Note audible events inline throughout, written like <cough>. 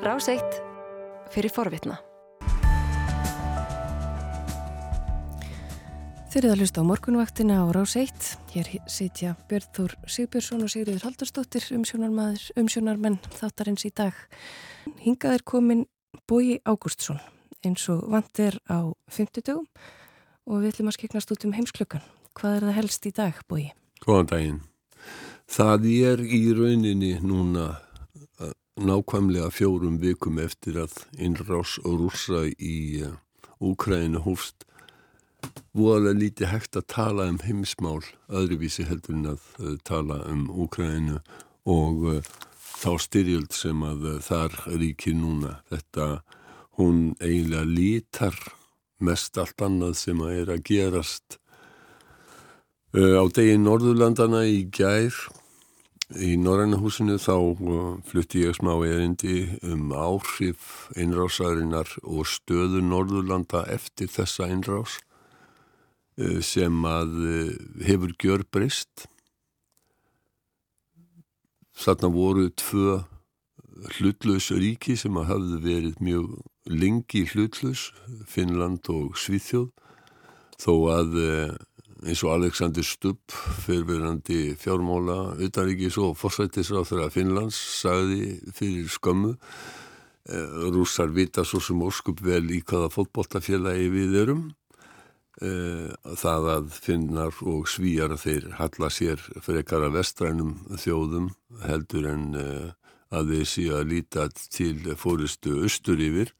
Rás 1 fyrir forvitna. Þeir eru að hlusta á morgunvaktina á Rás 1. Hér sitja Björn Þór Sigbjörnsson og Sigriður Haldarsdóttir umsjónarmenn þáttarins í dag. Hingað er komin Bói Ágústsson eins og vant er á 50 dögum og við ætlum að skeknast út um heimsklökan. Hvað er það helst í dag, Bói? Góðan daginn. Það er í rauninni núna nákvæmlega fjórum vikum eftir að innrás og rúsa í Úkræðinu uh, hófst voðalega lítið hægt að tala um heimsmál öðruvísi heldur en að uh, tala um Úkræðinu og uh, þá styrjöld sem að uh, þar ríkir núna. Þetta hún eiginlega lítar mest allt annað sem að er að gerast á degi Norðurlandana í gær í Norrænahúsinu þá flutti ég smá erindi um áhrif einrásarinnar og stöðu Norðurlanda eftir þessa einrás Eh, sem að eh, hefur gjör breyst. Þarna voru tvö hlutlaus ríki sem að hafðu verið mjög lengi hlutlaus, Finnland og Svíþjóð, þó að eins og Alexander Stubb, fyrirverandi fjármála, utanríkis og fórsættisráð þegar Finnlands sagði fyrir skömmu, rússar vita svo sem óskup vel í hvaða fótbolltafélagi við erum. Eh, það að finnar og svíjar þeir halla sér frekar að vestrænum þjóðum heldur en uh, að þeir sé að líta til fóristu austur yfir.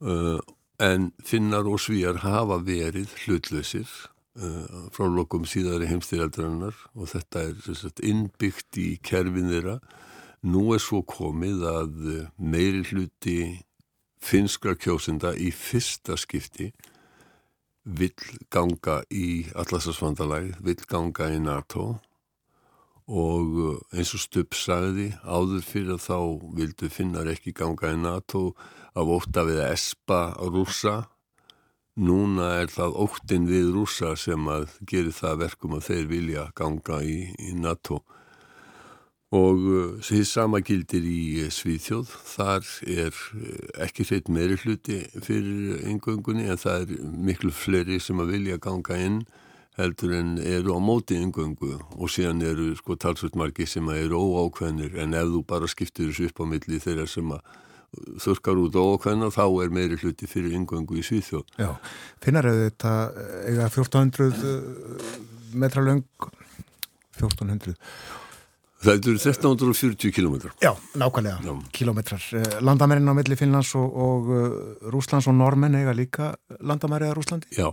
Uh, en finnar og svíjar hafa verið hlutlausir frá lokum síðari heimstýraldrannar og þetta er innbyggt í kerfin þeirra. Nú er svo komið að meiri hluti finskra kjósenda í fyrsta skipti vill ganga í allarsvarsvandalæð, vill ganga í NATO og uh, eins og Stubb sagði áður fyrir þá vildu finnar ekki ganga í NATO af óta við að espa rúsa núna er það óttin við rúsa sem að gerir það verkum að þeir vilja ganga í, í NATO. Og því uh, sama gildir í uh, Svíþjóð. Þar er uh, ekki hreitt meiri hluti fyrir yngöngunni en það er miklu fleiri sem að vilja ganga inn heldur en eru á móti yngöngu og síðan eru sko talsvöldmarki sem að eru óákveðnir. En ef þú bara skiptir þessu upp á milli þeirra sem að þurkar út óákveðna þá er meiri hluti fyrir yngöngu í Svíþjóð Já, finnar þau þetta eiga 1400 metra löng 1400 Það eru 1340 kilometrar. Já, nákvæmlega, Já. kilometrar. Eh, landamærin á milli Finnlands og, og Rúslands og Normen eiga líka landamæri að Rúslandi? Já,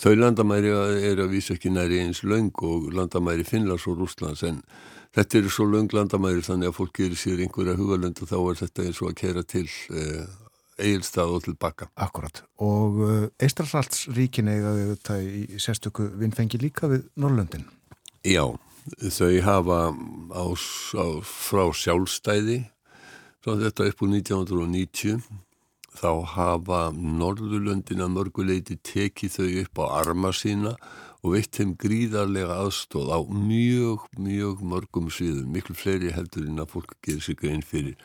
þau landamæri er að vísa ekki næri eins laung og landamæri Finnlands og Rúslands en þetta eru svo laung landamæri þannig að fólk gerir sér einhverja hugalönd og þá er þetta eins og að kera til uh, eigilstað og tilbaka. Akkurat. Og uh, Eistralsaltsríkin eiga þetta í sérstöku vinnfengi líka við Norrlöndin? Já þau hafa á, á, frá sjálfstæði frá þetta upp úr 1990 þá hafa Norðurlöndina mörguleiti tekið þau upp á arma sína og veitt þeim gríðarlega aðstóð á mjög, mjög mörgum sviðum, miklu fleiri heldur en að fólk gerir sig grein fyrir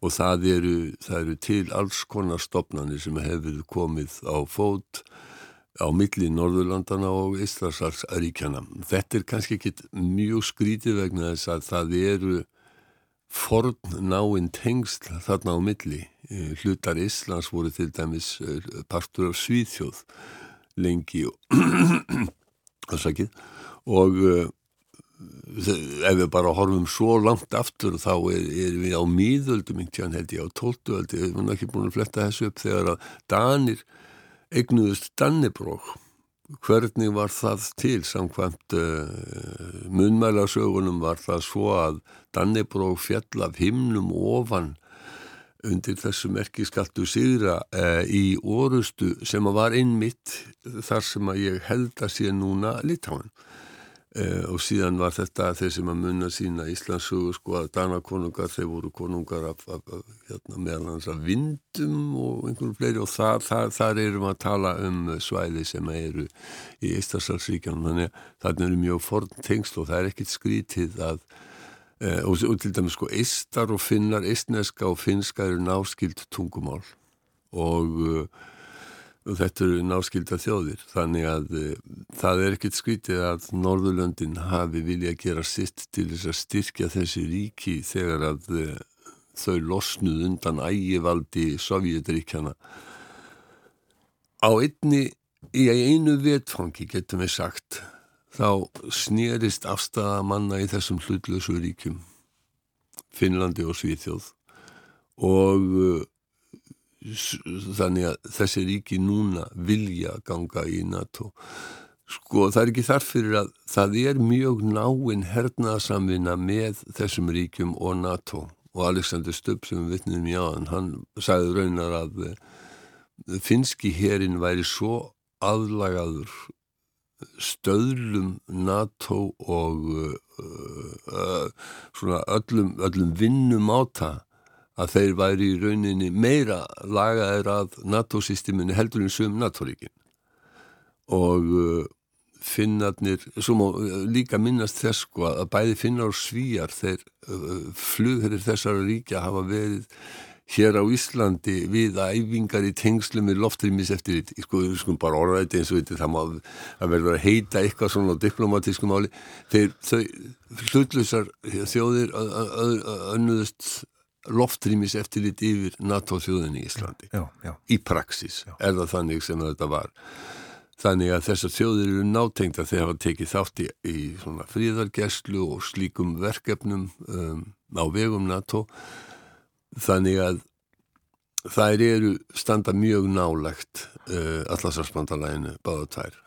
og það eru, það eru til alls konar stopnarnir sem hefur komið á fót á milli Norðurlandana og Íslandsarríkjana. Þetta er kannski ekki mjög skrítið vegna þess að það eru forn náinn tengsl þarna á milli. Eh, hlutar Íslands voru til dæmis eh, partur af Svíðþjóð lengi og, <clears throat> og uh, ef við bara horfum svo langt aftur þá er, er við á míðöldum held ég á tóltuöldi, við erum ekki búin að fletta þessu upp þegar að Danir eignuðust Dannibrók hvernig var það til? Samkvæmt uh, munmælasögunum var það svo að Dannibrók fjall af himnum ofan undir þessu merkiskattu sigra uh, í orustu sem var innmitt þar sem að ég held að sé núna Litáin Uh, og síðan var þetta þeir sem að munna sína Íslandsugur sko að Danakonungar þeir voru konungar af, af, af hérna, meðal hans af vindum og einhverju fleiri og þar, þar, þar erum að tala um svæði sem eru í Íslandshalsríkjanum þannig að það eru mjög forn tengst og það er ekkit skrítið að eh, og, og til dæmis sko eistar og finnar, eistneska og finska eru náskild tungumál. Og uh, þetta eru náskilda þjóðir. Þannig að uh, það er ekkit skvítið að Norðurlöndin hafi vilja að gera sitt til þess að styrkja þessi ríki þegar að þau losnuð undan ægivaldi Sovjetríkjana á einni í einu vetfangi getum við sagt þá snýrist afstæða manna í þessum hlutlösu ríkjum Finnlandi og Svíþjóð. Og uh, þannig að þessi ríki núna vilja ganga í NATO. Sko það er ekki þarf fyrir að það er mjög náinn hernaðsamvinna með þessum ríkjum og NATO. Og Alexander Stubb sem við vittnum aðan hann sagði raunar að uh, finski herin væri svo aðlagaður stöðlum NATO og uh, uh, öllum, öllum vinnum áta að þeir væri í rauninni meira lagaðir að NATO-systeminni heldur en sögum NATO-ríkin. Og uh, finnarnir, svo má líka minnast þess sko að bæði finnar og svíjar þeir uh, flugherrir þessara ríkja hafa verið hér á Íslandi við æfingar í tengslu með loftrýmis eftir sko, við skulum bara orða þetta eins og þetta það má að verða að heita eitthvað svona á diplomatísku máli. Þeir þau hlutlusar þjóðir önnuðust loftrýmis eftirlit yfir NATO þjóðinni í Íslandi. Já, já. í praxis já. er það þannig sem þetta var. Þannig að þessar þjóðir eru nátengt að þeir hafa tekið þátt í, í svona fríðargeslu og slíkum verkefnum um, á vegum NATO þannig að þær eru standa mjög nálagt uh, allarsvarsbandalæginu báða tvær.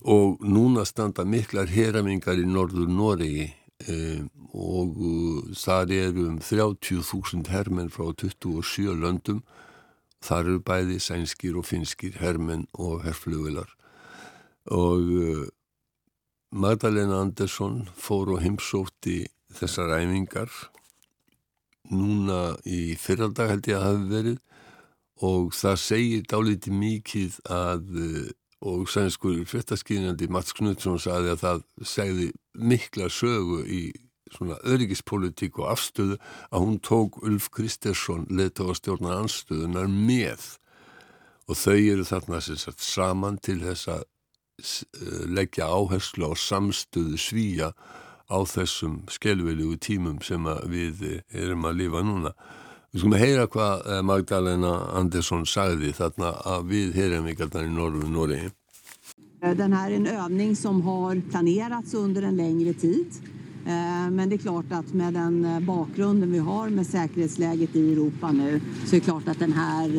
Og núna standa miklar heramingar í norður Noregi uh, og uh, þar eru um 30.000 hermenn frá 27 löndum. Þar eru bæði sænskir og finskir hermenn og herflugular og Magdalena Andersson fór og heimsótti þessar æfingar núna í fyrrandag held ég að hafi verið. Og það segir dálítið mikið að og sænskur fyrtaskýrjandi Mats Knudsson saði að það segði mikla sögu í svona öryggispolitík og afstöðu að hún tók Ulf Kristersson leta á stjórnar anstöðunar með. Og þau eru þarna sagt, saman til þess að leggja áherslu á samstöðu svíja á þessum skelveligu tímum sem við eh, erum að lifa núna. Við skulum að heyra hvað eh, Magdalena Andersson sagði þarna að við heyrum ykkarna i norr Norge. Eh, den här är en övning som har planerats under en längre tid. Men det är klart att med den bakgrunden vi har med säkerhetsläget i Europa nu så är det klart att den här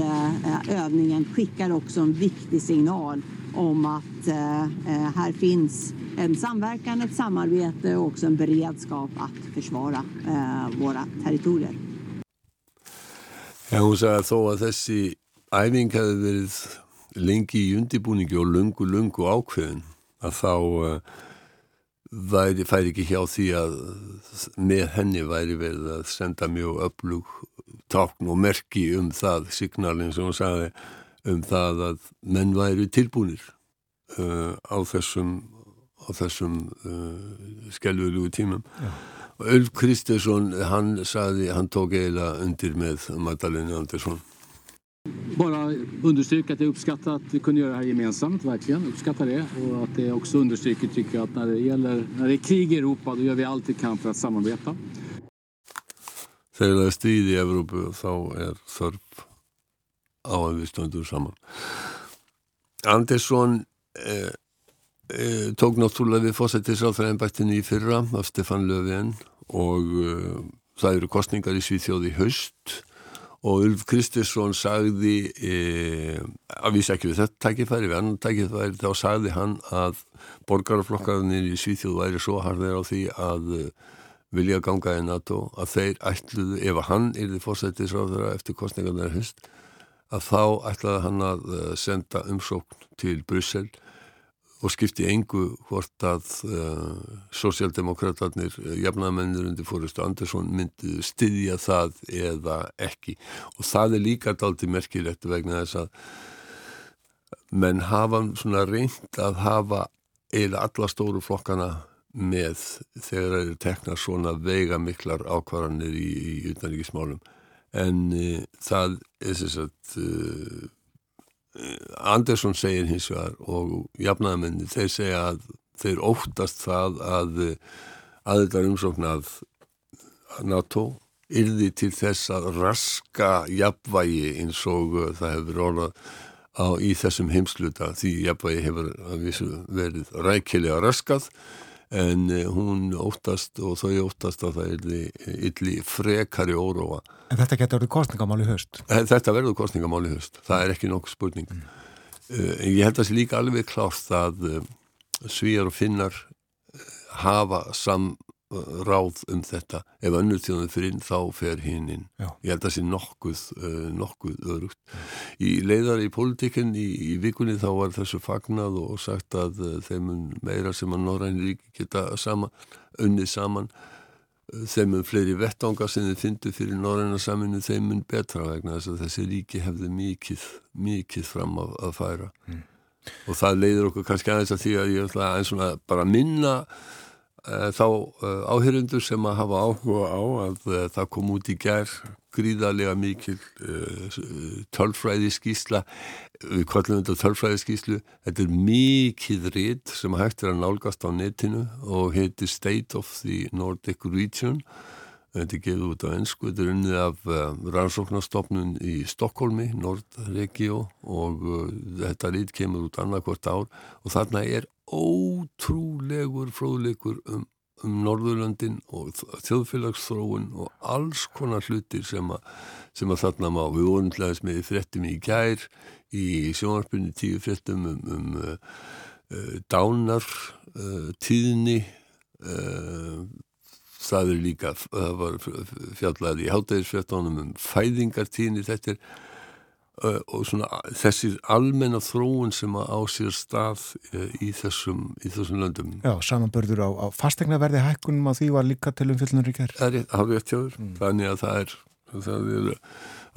övningen skickar också en viktig signal om att här finns en samverkan, ett samarbete och också en beredskap att försvara eh, våra territorier. Já, hún sagði að þó að þessi æfing hefði verið lengi í undibúningi og lungu, lungu ákveðin að þá uh, væri, færi ekki hjá því að með henni væri verið að senda mjög öflug tákn og merki um það, signalin sem hún sagði um það að menn væri tilbúinir uh, á þessum á þessum uh, skelvölugu tímum Já. og Ulf Kristersson han saði, han tók eiginlega undir med Magdalena Andersson Bara understryka att jag uppskattar att vi kunde göra det här gemensamt, verkligen uppskattar det och att det också understryker tycker jag att när det gäller, när det är krig i Europa då gör vi allt vi kan för att samarbeta. Þegar það er stríð í Evrópu þá er þörf á að við stöndum saman. Andersson eh, e, tók náttúrulega við fósættisráþræðinbættinu í fyrra af Stefan Löfven og e, það eru kostningar í Svíþjóði haust og Ulf Kristersson sagði e, að við sækjum við þetta tækifæri, við annan tækifæri þá sagði hann að borgarflokkarnir í Svíþjóð væri svo harðir á því að e, vilja ganga í NATO að þeir ætluðu, ef hann er því fósættisráþræða eftir kostningarnar haust að þá ætlaði hann að e, senda umsókn til Bryssel og skipti engu hvort að uh, sósjaldemokraterna, uh, jafnamennir undir fórustu Andersson myndi styðja það eða ekki. Og það er líka daldi merkilegt vegna þess að menn hafa svona reynd að hafa eða alla stóru flokkana með þegar það eru tekna svona veiga miklar ákvarðanir í, í utanríkismálum en uh, það er þess að uh, Andersson segir hins vegar og jafnaðamenni þeir segja að þeir óttast það að aðeinsar umsóknað NATO yrði til þess að raska jafnvægi eins og það hefur orðað á, í þessum heimsluta því jafnvægi hefur verið rækilega raskað en eh, hún óttast og þau óttast að það er ylli frekari óróa. En þetta getur verið kostningamáli höst? Eh, þetta verður kostningamáli höst, það er ekki nokkuð spurning. Mm. Uh, ég held að það sé líka alveg klárt að uh, svíjar og finnar hafa sam ráð um þetta. Ef önnur þjóðum fyrir inn þá fer hinn inn. Ég held að það sé nokkuð uh, nokkuð öðrugt í leiðar í pólitikinn í, í vikunni þá var þessu fagnað og sagt að uh, þeim meira sem að Norræni ríki geta sama, unnið saman. Uh, þeim um fleiri vettanga sem þið fyndu fyrir Norræna saminu þeim mun betra vegna þess að þessi ríki hefði mikið mikið fram að, að færa. Mm. og það leiður okkur kannski aðeins að því að ég ætla að eins og bara minna Eh, þá eh, áhyrundur sem að hafa áhuga á að eh, það kom út í gerð gríðarlega mikil tölfræði skísla við kvallum þetta tölfræði skíslu þetta er mikið ritt sem hægt er að nálgast á netinu og heitir State of the Nordic Region þetta er gefið út á ennsku þetta er unnið af rannsóknarstofnun í Stokkólmi, Nordregio og þetta ritt kemur út annarkvort ár og þarna er ótrúlegur fróðleikur um, um Norðurlandin og þjóðfélagsþróun og alls konar hlutir sem að, sem að þarna má. Við vorum hlæðis með frettum í gær í sjónarpunni tíu frettum um, um uh, uh, dánar uh, tíðni uh, það er líka það var fjallar í hátæðisfrettunum um fæðingartíðni þetta er og svona þessir almenna þróun sem á sér stað í þessum, í þessum löndum. Já, samanbörður á, á fastegnaverði hækkunum að því var líka til umfylgjunar í gerð Það er hafið eftir jáður, mm. þannig að það er það er,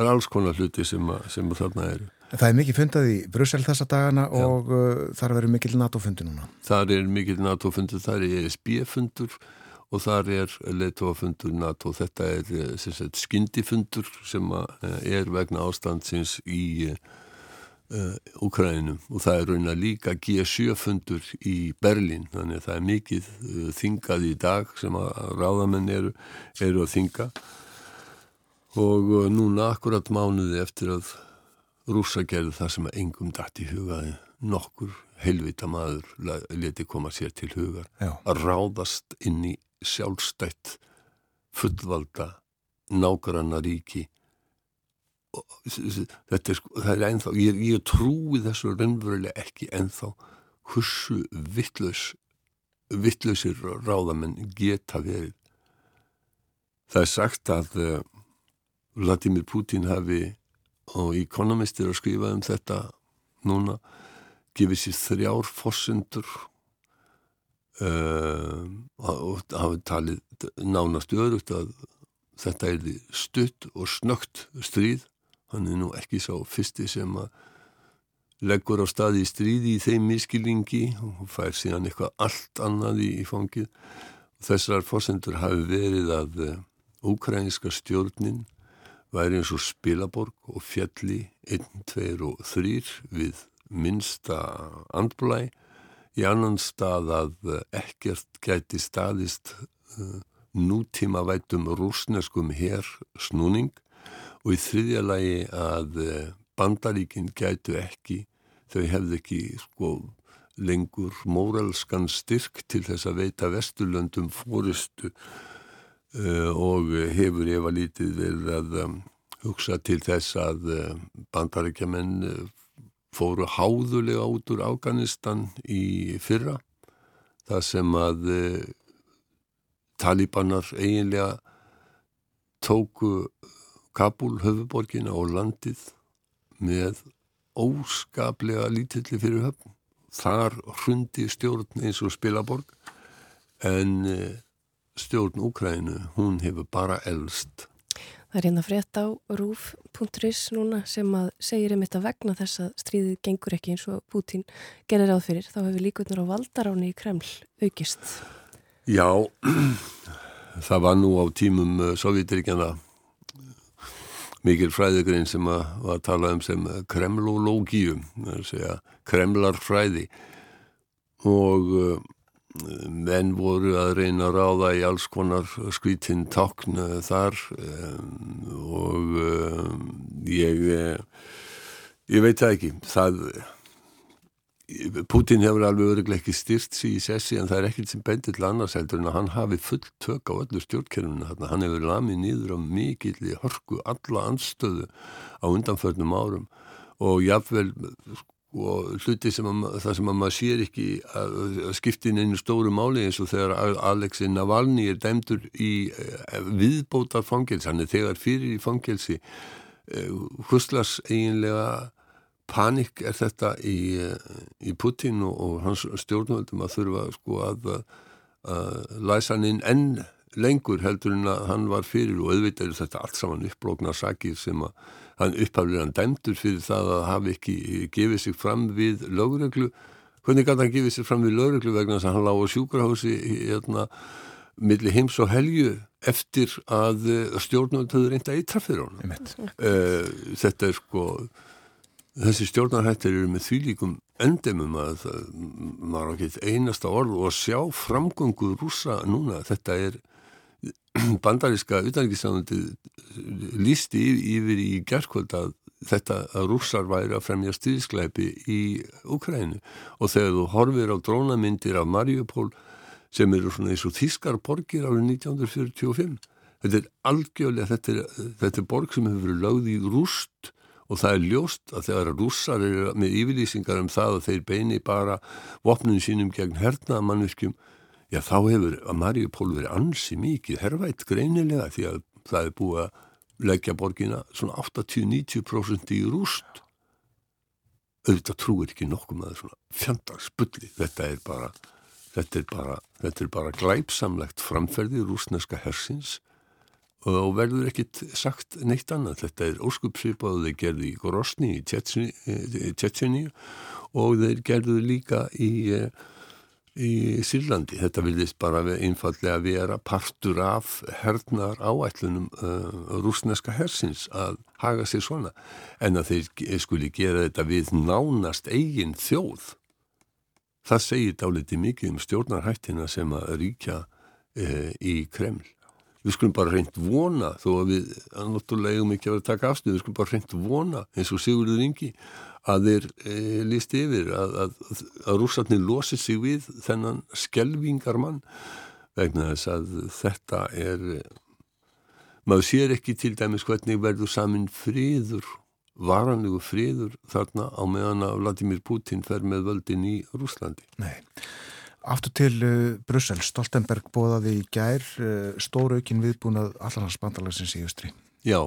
er alls konar hluti sem, að, sem að þarna eru. Það er mikið fundað í Brussel þessa dagana Já. og uh, þar verður mikil NATO-fundur núna. Það er mikil NATO-fundur, það er ESB-fundur og þar er leittóafundur NATO, þetta er eh, sagt, skindifundur sem eh, er vegna ástandsins í uh, eh, Ukrænum og það er raun að líka G7-fundur í Berlin, þannig að það er mikið uh, þingað í dag sem að ráðamenn eru, eru að þinga. Og núna akkurat mánuði eftir að rúsa gerði það sem engum dætt í hugaði nokkur helvita maður leti koma sér til hugar Já. að ráðast inn í sjálfstætt fullvalda nágranna ríki þetta er sko, það er ennþá ég, ég trúi þessu raunverulega ekki ennþá hversu vittlaus vittlausir ráðamenn geta verið það er sagt að uh, Vladimir Putin hafi og Economist er að skrifa um þetta núna gefið sér þrjár fossendur uh, og hafi talið nánast örugt að þetta er því stutt og snögt stríð. Hann er nú ekki sá fyrsti sem að leggur á staði í stríði í þeim miskilningi og fær síðan eitthvað allt annað í, í fangið. Þessar fórsendur hafi verið að uh, úkrænska stjórnin væri eins og spilaborg og fjalli 1, 2 og 3 við minsta andblæ í annan stað að eh, ekkert gæti staðist uh, nútíma vætum rúsneskum hér snúning og í þriðja lagi að uh, bandaríkinn gætu ekki, þau hefðu ekki sko lengur móralskan styrk til þess að veita vesturlöndum fórustu uh, og hefur efa lítið verið að hugsa til þess að bandaríkjaman fóru háðulega út úr Afganistan í fyrra það sem að e, talibanar eiginlega tóku Kabul höfuborgina og landið með óskaplega lítilli fyrir höfn. Þar hrundi stjórn eins og spilaborg en e, stjórn Úkrænu hún hefur bara elst Það er hérna frétt á rúf.is núna sem að segir einmitt að vegna þess að stríðið gengur ekki eins og Putin gerir áð fyrir. Þá hefur líkunar á valdaráni í Kreml aukist. Já, það var nú á tímum uh, Sovjetríkjana mikil fræðigrinn sem að, að tala um sem kremlológíu, það er að segja kremlarfræði og uh, menn voru að reyna að ráða í alls konar skvítinn tákn uh, þar um, og um, ég ég veit það ekki. Það Putin hefur alveg öruglega ekki styrt sér í sessi en það er ekkert sem bendir til annars heldur en að hann hafi fullt tök á öllu stjórnkerfinu hann hefur lamið nýður á mikill hörku alla anstöðu á undanförnum árum og jáfnvel og hluti sem að, það sem að maður sér ekki að, að skiptin einu stóru máli eins og þegar Alexei Navalny er dæmdur í eh, viðbótar fangelsi, hann er þegar fyrir í fangelsi eh, huslas eiginlega panik er þetta í, í Putin og, og hans stjórnvöldum að þurfa sko að, að læsa hann inn enn lengur heldur en að hann var fyrir og auðvitað er þetta allt saman uppblóknar sakir sem að hann upphaflir hann dæmdur fyrir það að hafi ekki gefið sig fram við lögreglu. Hvernig gæti hann gefið sig fram við lögreglu? Vegna þess að hann lág á sjúkrahósi hérna milli heims og helju eftir að stjórnvöld höfður reynda eitthvað fyrir honum. Uh, þetta er sko þessi stjórnarhættir eru með þýlíkum endemum að það, á ekki einasta orð og sjá framgöngu rúsa núna, þetta er bandaríska utanrikiðsánandi lísti yfir í gerðkvöld að þetta að rússar væri að fremja styrskleipi í Ukrænu og þegar þú horfir á drónamyndir af Mariupol sem eru svona eins og þískar borgir árið 1945 þetta er algjörlega, þetta er, þetta er borg sem hefur verið lögð í rúst og það er ljóst að þegar rússar eru með yfirlýsingar um það að þeir beini bara vopnum sínum gegn hernaðamannvirkjum, já þá hefur að Mariupól verið ansi mikið herrvætt greinilega því að það er búið að leggja borgina svona 80-90% í rúst auðvitað trúir ekki nokkuð með svona fjandagsbulli, þetta er bara þetta er bara, þetta er bara glæpsamlegt framferði rúsneska hersins og verður ekkit sagt neitt annað. Þetta er óskupsvipaðu þeir gerði í Gorosni í Tjetsinni og þeir gerðu líka í, í Sýrlandi. Þetta vilðist bara einfallega vera partur af hernar áætlunum uh, rúsneska hersins að haga sér svona. En að þeir skuli gera þetta við nánast eigin þjóð. Það segir dáliti mikið um stjórnarhættina sem að ríkja uh, í Kreml við skulum bara reynd vona þó að við eigum ekki að vera að taka afsnið, við skulum bara reynd vona eins og Sigurður Ingi að þeir e, líst yfir að, að, að rússatni losi sig við þennan skelvingar mann vegna þess að þetta er maður sér ekki til dæmis hvernig verður samin friður varanlegu friður þarna á meðan að Vladimir Putin fer með völdin í Rúslandi Nei Aftur til uh, Brussel, Stoltenberg bóðaði í gær uh, stóru aukin viðbúnað allarsbandalagsins í Östri. Já,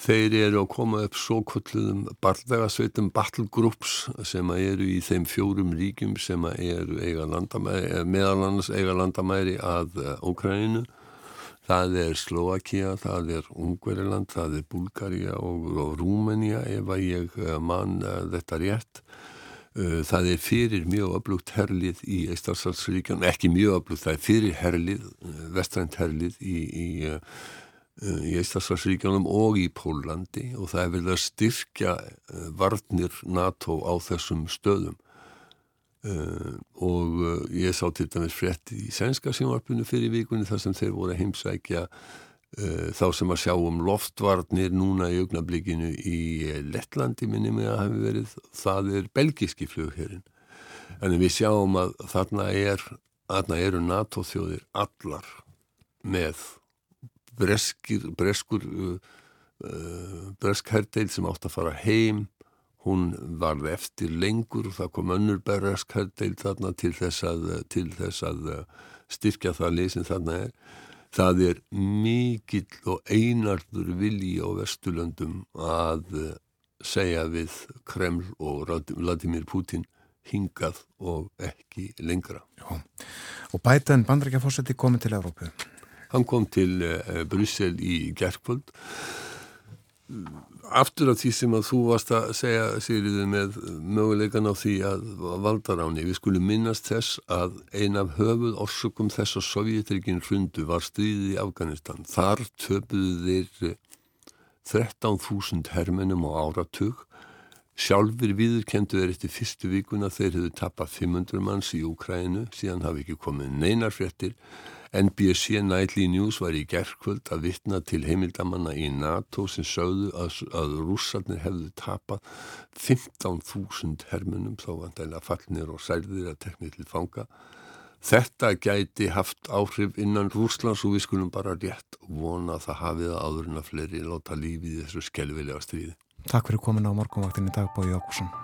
þeir eru að koma upp svo kulluðum bardagasveitum battle groups sem eru í þeim fjórum ríkjum sem eru eh, meðal annars eiga landamæri að Ókræninu. Það er Slovakia, það er Ungveriland, það er Bulgaria og, og Rúmenia ef að ég man uh, þetta rétt það er fyrir mjög öflugt herlið í Eistarsalsríkjum, ekki mjög öflugt, það er fyrir herlið, uh, vestrænt herlið í, í, uh, í Eistarsalsríkjunum og í Pólandi og það er vel að styrkja varnir NATO á þessum stöðum. Og ég sá til dæmis frétt í sænska sjónvarpinu fyrir vikunni þar sem þeir voru að heimsækja Eh, þá sem að sjá um loftvarnir núna í augnablikinu í Lettlandi minni mig að hafi verið það er belgiski flugherrin en við sjáum að þarna er þarna eru NATO þjóðir allar með breskir, breskur uh, uh, breskherdeil sem átt að fara heim. Hún varði eftir lengur og það kom önnur breskherdeil þarna til þess að, til þess að styrkja það leysin þarna er það er mikill og einarður vilji á Vesturlöndum að eh, segja við Kreml og Vladimir Putin hingað og ekki lengra. Já. Og bætan bandrækjafósetti komið til Evrópu? Hann kom til uh, Bryssel í gerðkvöld. Aftur af því sem að þú varst að segja Sigriði með möguleikan á því að valdaráni, við skulum minnast þess að ein af höfuð orsökum þess að Sovjetrikinn hrundu var stríðið í Afganistan. Þar töpuðu þeir 13.000 hermenum á áratug. Sjálfur viðurkendu þeir eftir fyrstu vikuna þeir hefðu tappað 500 manns í Úkrænu síðan hafi ekki komið neinar fréttir NBC Nightly News var í gerðkvöld að vittna til heimildamanna í NATO sem sögðu að, að rússarnir hefðu tapað 15.000 hermunum þá vandægilega fallnir og særðir að tekni til fanga. Þetta gæti haft áhrif innan Rúslands og við skulum bara rétt vona að það hafið áður en að fleiri láta lífið í þessu skelvilega stríði. Takk fyrir komin á morgunvaktinni dag Bói Ákusson. Þú